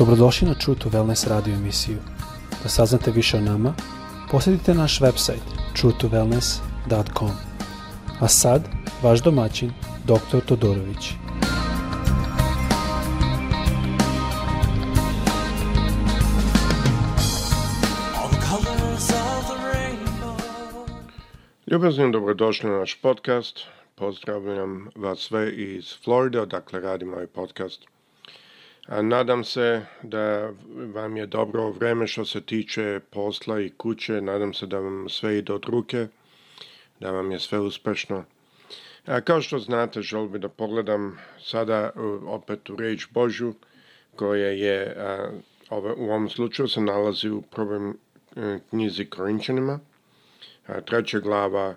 Dobrodošli na True to Wellness radio emisiju. Da saznate više o nama, posjetite naš website truetowellness.com. A sad, vaš domaćin, dr. Todorović. Ljubazno dobrodošli na naš podcast. Pozdravljam vas sve iz Florida, dakle radimo ovaj podcast Nadam se da vam je dobro vreme što se tiče posla i kuće, nadam se da vam sve ide od ruke, da vam je sve uspešno. A kao što znate, želim bi da pogledam sada e, opet u reč Božu, koja je a, ove, u ovom slučaju se nalazi u prvom e, knjizi Korinčanima, a, treća glava,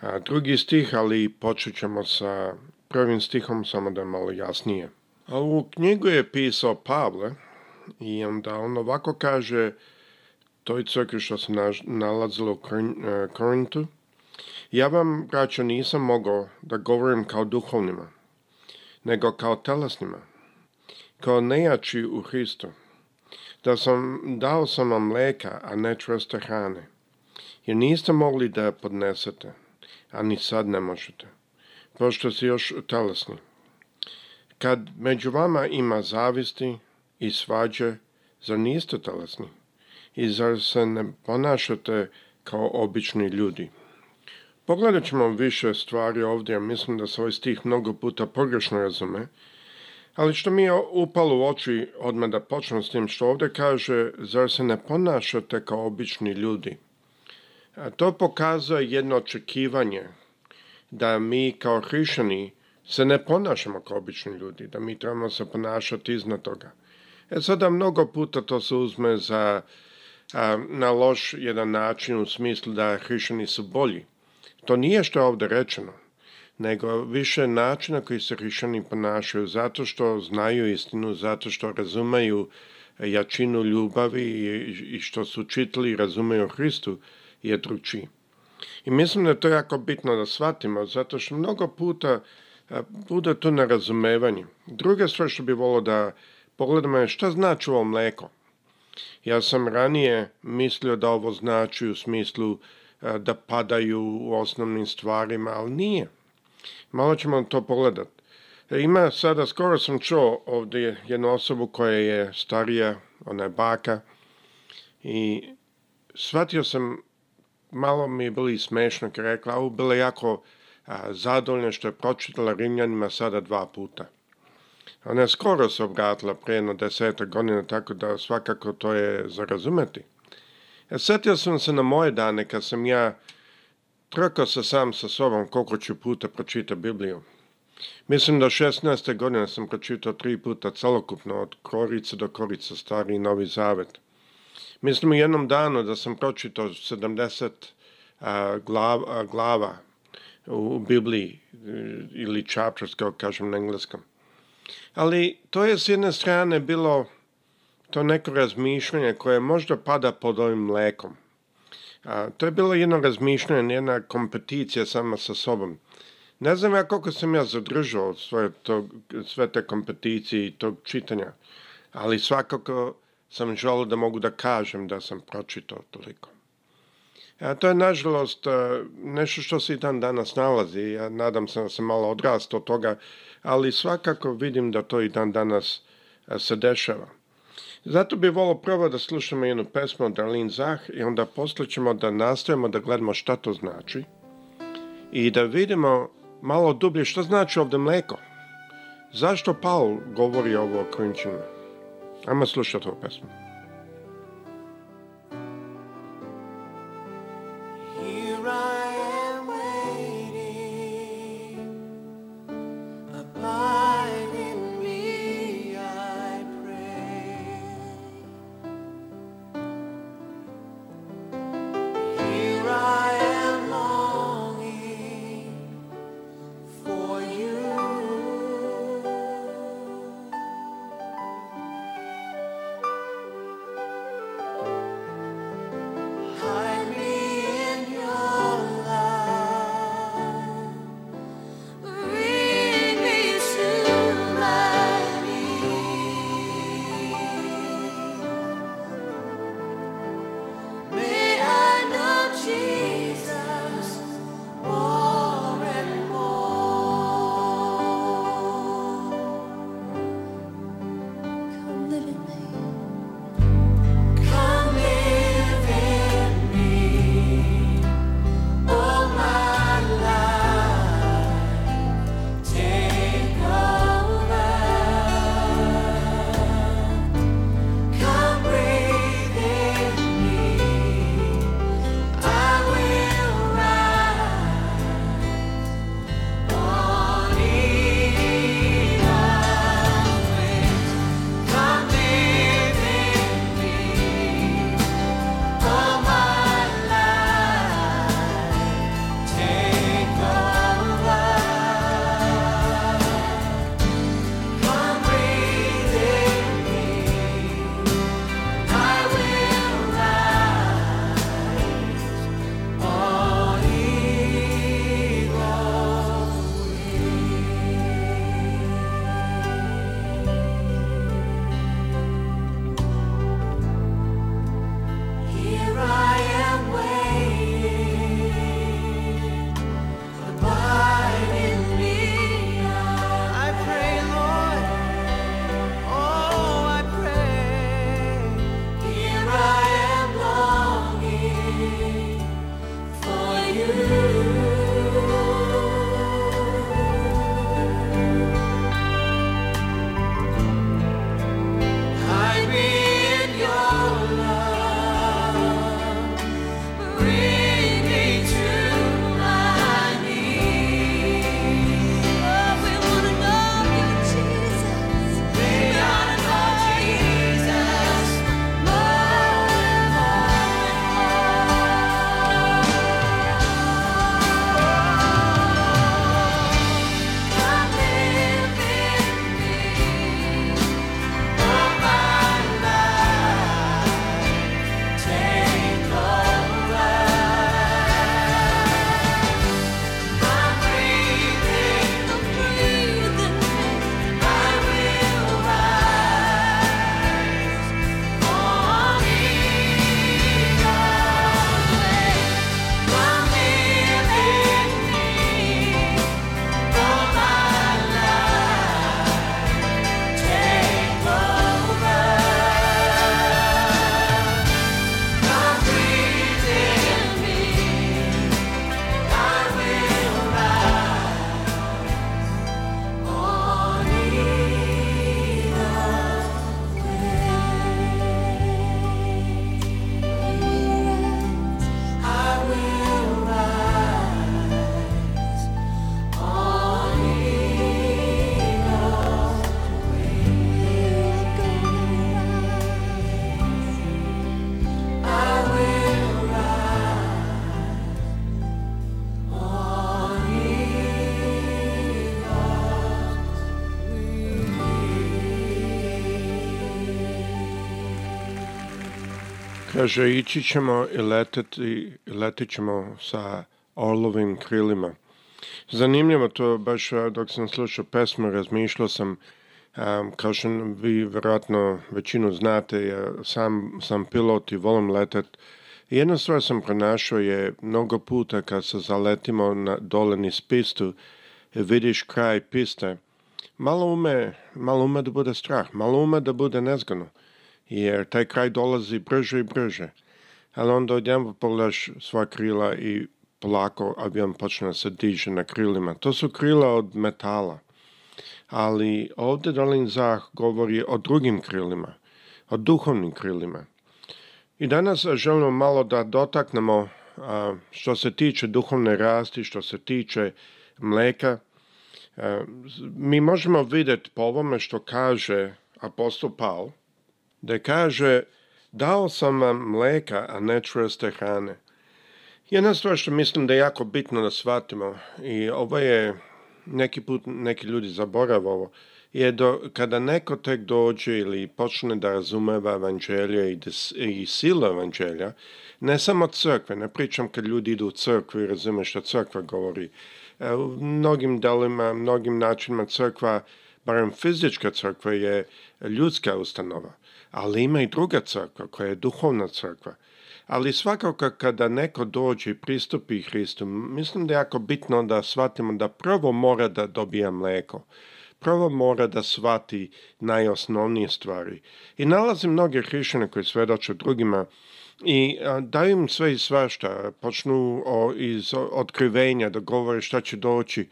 a, drugi stih, ali počet ćemo sa prvim stihom, samo da je malo jasnije. Ovu knjigu je pisao Pavle i onda on ovako kaže toj crkvi što se nalazilo u e, Korintu. Ja vam, braćo, nisam mogao da govorim kao duhovnima, nego kao telesnima, kao nejači u Hristu. Da sam, dao sam vam mleka, a ne čvrste hrane, jer niste mogli da je podnesete, a ni sad ne možete, pošto si još telesni. Kad među vama ima zavisti i svađe, zar niste talasni? I zar se ne ponašate kao obični ljudi? Pogledat ćemo više stvari ovdje, ja mislim da se ovaj stih mnogo puta pogrešno razume, ali što mi je upalo u oči odmah da počnem s tim što ovdje kaže, zar se ne ponašate kao obični ljudi? A to pokazuje jedno očekivanje da mi kao hrišćani se ne ponašamo kao obični ljudi, da mi trebamo se ponašati iznad toga. E sada mnogo puta to se uzme za a, na loš jedan način u smislu da hrišćani su bolji. To nije što je ovde rečeno, nego više načina koji se hrišćani ponašaju zato što znaju istinu, zato što razumeju jačinu ljubavi i što su čitali i razumeju Hristu je drugčiji. I mislim da je to jako bitno da shvatimo, zato što mnogo puta bude to nerazumevanje. Druga stvar što bi volio da pogledamo je šta znači ovo mleko. Ja sam ranije mislio da ovo znači u smislu e, da padaju u osnovnim stvarima, ali nije. Malo ćemo to pogledat. E, ima sada, skoro sam čuo ovdje jednu osobu koja je starija, ona je baka, i shvatio sam, malo mi je bilo i smešno, kada rekla, ovo bilo jako zadovoljna što je pročitala Rimljanima sada dva puta. Ona je skoro se obratila pre jedno deseta godina, tako da svakako to je za razumeti. E, setio sam se na moje dane kad sam ja trkao se sam sa sobom koliko ću puta pročita Bibliju. Mislim da 16. godine sam pročitao tri puta celokupno, od korice do korice, stari i novi zavet. Mislim u jednom danu da sam pročitao 70 a, glav, a, glava u Bibliji e, ili chapters, kao kažem na engleskom. Ali to je s jedne strane bilo to neko razmišljanje koje možda pada pod ovim mlekom. A, to je bilo jedno razmišljanje, jedna kompeticija sama sa sobom. Ne znam ja koliko sam ja zadržao svoje to, sve te kompeticije i tog čitanja, ali svakako sam želio da mogu da kažem da sam pročitao toliko. A to je nažalost e, nešto što se i dan danas nalazi. Ja nadam se da sam malo odrast od toga, ali svakako vidim da to i dan danas e, se dešava. Zato bi volio prvo da slušamo jednu pesmu od Darlene Zah i onda posle ćemo da nastavimo da gledamo šta to znači i da vidimo malo dublje šta znači ovde mleko. Zašto Paul govori ovo o klinčima? Ajmo slušati ovu pesmu. you. Kaže, ići ćemo i leteti, letit ćemo sa orlovim krilima. Zanimljivo to, baš dok sam slušao pesmu, razmišljao sam, um, kao što vi vjerojatno većinu znate, ja sam sam pilot i volim letet. Jedna stvar sam pronašao je, mnogo puta kad se zaletimo na, dole niz pistu, vidiš kraj piste, malo ume, malo ume da bude strah, malo ume da bude nezgodno jer taj kraj dolazi brže i brže. Ali onda odjedan pogledaš sva krila i polako avion počne da se diže na krilima. To su krila od metala. Ali ovde Dolin Zah govori o drugim krilima, o duhovnim krilima. I danas želimo malo da dotaknemo što se tiče duhovne rasti, što se tiče mleka. mi možemo videti po ovome što kaže apostol Paul, da kaže dao sam vam mleka, a ne čvrste hrane. Jedna stvar što mislim da je jako bitno da shvatimo i ovo je neki put neki ljudi zaborave ovo, je do, kada neko tek dođe ili počne da razumeva evanđelje i, des, i silu evanđelja, ne samo crkve, ne pričam kad ljudi idu u crkvu i razume što crkva govori, e, u mnogim delima, mnogim načinima crkva barem fizička crkva je ljudska ustanova, ali ima i druga crkva koja je duhovna crkva. Ali svakako kada neko dođe i pristupi Hristu, mislim da je jako bitno da shvatimo da prvo mora da dobija mleko. Prvo mora da shvati najosnovnije stvari. I nalazim mnoge hrišćane koji svedoče drugima i daju im sve i svašta. Počnu o, iz otkrivenja da govore šta će doći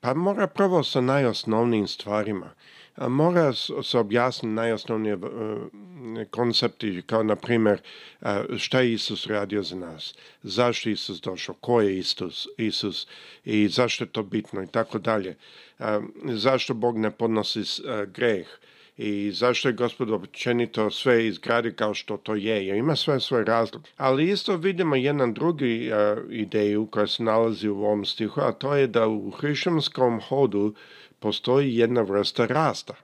Pa mora prvo sa najosnovnijim stvarima. Mora se objasniti najosnovnije e, koncepti, kao na primjer e, šta je Isus radio za nas, zašto je Isus došao, ko je Isus, Isus i zašto je to bitno i tako dalje. E, zašto Bog ne podnosi greh, i zašto je gospod općenito sve izgradi kao što to je, jer ima sve svoj razlog. Ali isto vidimo jedan drugi uh, ideju koja se nalazi u ovom stihu, a to je da u hrišćanskom hodu postoji jedna vrsta rasta.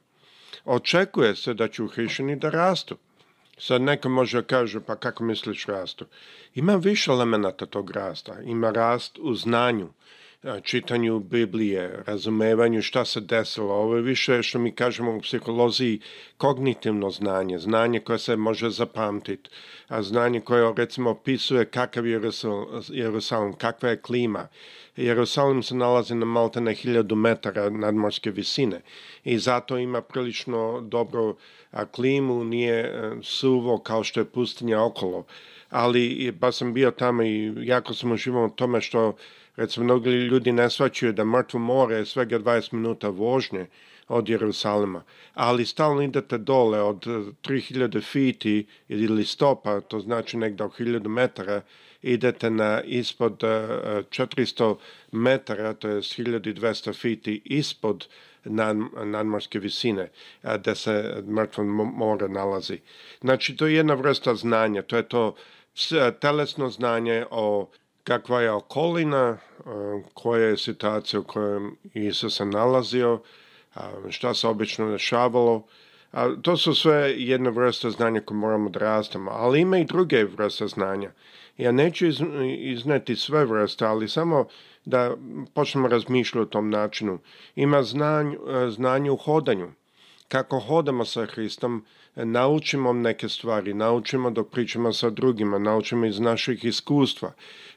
Očekuje se da će hrišćani da rastu. Sad neko može da kaže, pa kako misliš rastu? Ima više elemenata tog rasta. Ima rast u znanju, čitanju Biblije, razumevanju šta se desilo. Ovo je više što mi kažemo u psiholoziji kognitivno znanje, znanje koje se može zapamtiti, a znanje koje recimo opisuje kakav je Jerusalim, kakva je klima. Jerusalim se nalazi na malte na 1000 metara nadmorske visine i zato ima prilično dobro klimu, nije e, suvo kao što je pustinja okolo ali baš sam bio tamo i jako sam uživao tome što Recimo, mnogi ljudi ne svaćaju da mrtvo more je svega 20 minuta vožnje od Jerusalima, ali stalno idete dole od 3000 eh, fiti ili stopa, to znači negde oko 1000 metara, idete na ispod 400 eh, metara, to je 1200 fiti ispod nan, nadmorske visine da se mrtvo more nalazi. Znači, to je jedna vrsta znanja, to je to telesno znanje o kakva je okolina, koja je situacija u kojem Isus se nalazio, šta se obično dešavalo. To su sve jedna vrsta znanja koju moramo da rastemo, ali ima i druge vrste znanja. Ja neću izneti sve vrste, ali samo da počnemo razmišljati o tom načinu. Ima znanje, znanje u hodanju kako hodamo sa Hristom, naučimo neke stvari, naučimo dok pričamo sa drugima, naučimo iz naših iskustva,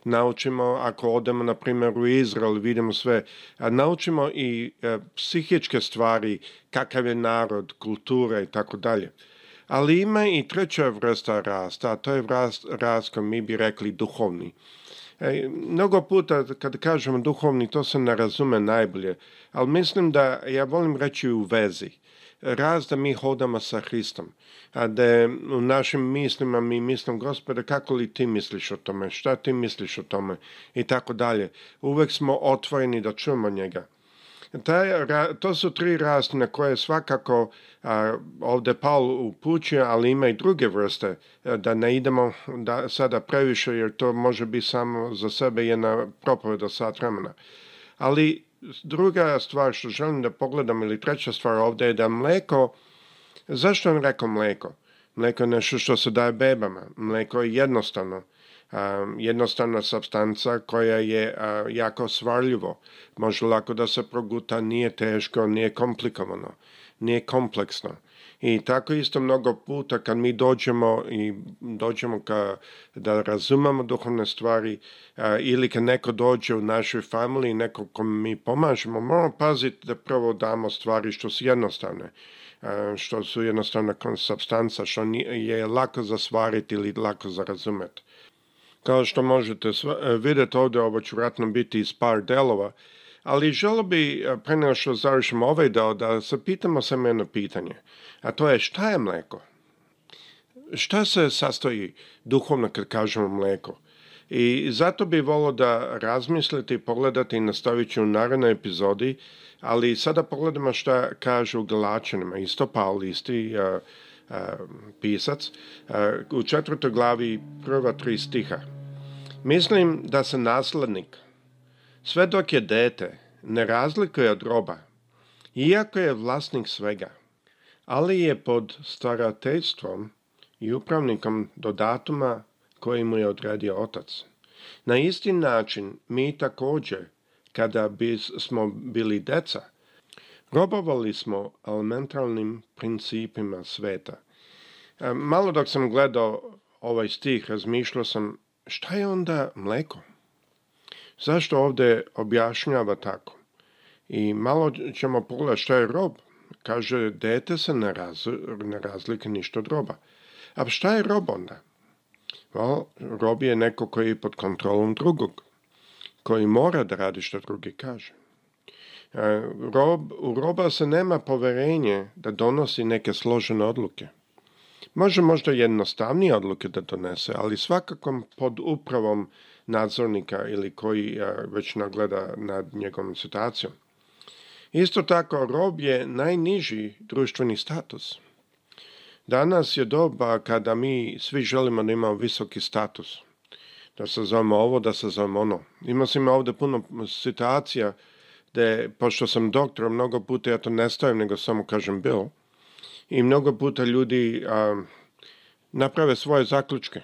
naučimo ako odemo na primjer u Izrael, vidimo sve, naučimo i e, psihičke stvari, kakav je narod, kultura i tako dalje. Ali ima i treća vrsta rasta, a to je rast, rast koji mi bi rekli duhovni. E, mnogo puta kad kažemo duhovni, to se ne razume najbolje, ali mislim da ja volim reći u vezi raz da mi hodamo sa Hristom. A da u našim mislima mi mislim, gospode, kako li ti misliš o tome? Šta ti misliš o tome? I tako dalje. Uvek smo otvoreni da čujemo njega. Taj, to su tri rasti na koje svakako a, ovdje Paul upućuje, ali ima i druge vrste, da ne idemo da, sada previše, jer to može biti samo za sebe jedna propoveda sat vremena. Ali Druga stvar što želim da pogledam ili treća stvar ovdje je da mleko, zašto vam rekao mleko? Mleko je nešto što se daje bebama, mleko je jednostavno. Um, jednostavna substanca koja je jako svarljivo. Može lako da se proguta, nije teško, nije komplikovano, nije kompleksno. I tako isto mnogo puta kad mi dođemo i dođemo ka, da razumamo duhovne stvari a, e, ili kad neko dođe u našoj familiji, neko kom mi pomažemo, moramo paziti da prvo damo stvari što su jednostavne e, što su jednostavna substanca, što je lako za svariti ili lako za razumeti. Kao što možete e, vidjeti ovde, ovo će vratno biti iz par delova, ali želo bi, e, pre nego što završimo ovaj deo, da se pitamo samo jedno pitanje, a to je šta je mleko? Šta se sastoji duhovno kad kažemo mleko? I zato bi volio da razmislite i pogledate i nastavit ću u narednoj epizodi, ali sada pogledamo šta kažu Galačanima, isto Paul, isti a, e, a, e, pisac, a, u četvrtoj glavi prva tri stiha. Mislim da se naslednik, sve dok je dete, ne razlikuje od roba, iako je vlasnik svega, ali je pod starateljstvom i upravnikom do datuma koji mu je odredio otac. Na isti način mi takođe, kada bismo bili deca, robovali smo elementalnim principima sveta. E, malo dok sam gledao ovaj stih, razmišljao sam šta je onda mleko? Zašto ovde objašnjava tako? I malo ćemo pogledati šta je rob. Kaže, dete se na, raz, ne razlike ništa od roba. A šta je rob onda? Well, rob je neko koji je pod kontrolom drugog, koji mora da radi što drugi kaže. E, rob, u roba se nema poverenje da donosi neke složene odluke. Može možda jednostavnije odluke da donese, ali svakako pod upravom nadzornika ili koji e, već nagleda nad njegovom situacijom. Isto tako, rob je najniži društveni status. Danas je doba kada mi svi želimo da imamo visoki status. Da se zovemo ovo, da se zovemo ono. Imao sam ovde puno situacija gde, pošto sam doktor, mnogo puta ja to ne stavim, nego samo kažem bio, i mnogo puta ljudi a, naprave svoje zaključke.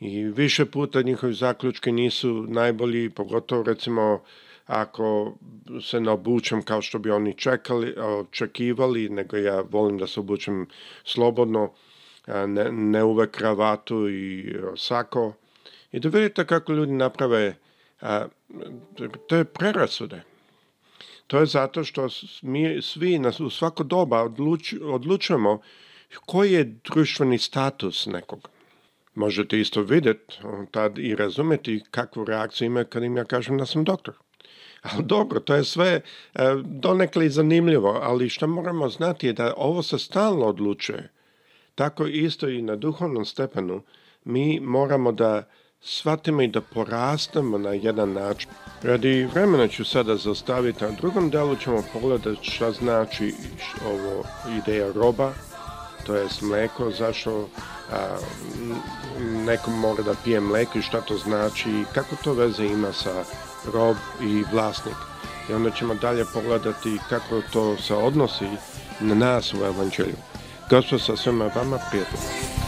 I više puta njihovi zaključke nisu najbolji, pogotovo recimo ako se ne obučem kao što bi oni čekali, očekivali, nego ja volim da se obučem slobodno, ne, ne uvek kravatu i sako. I da vidite kako ljudi naprave a, je prerasude. To je zato što mi svi nas u svako doba odluč, odlučujemo koji je društveni status nekog. Možete isto vidjeti tad i razumeti kakvu reakciju ima kad im ja kažem da sam doktor. Ali dobro, to je sve e, donekle i zanimljivo, ali što moramo znati je da ovo se stalno odlučuje. Tako isto i na duhovnom stepenu mi moramo da shvatimo i da porastemo na jedan način. Radi vremena ću sada zastaviti, na drugom delu ćemo pogledati šta znači ovo ideja roba, to je mleko, zašto a, neko mora da pije mleko i šta to znači i kako to veze ima sa rob i vlasnik. I onda ćemo dalje pogledati kako to se odnosi na nas u evanđelju. Gospod sa svema vama prijatelj.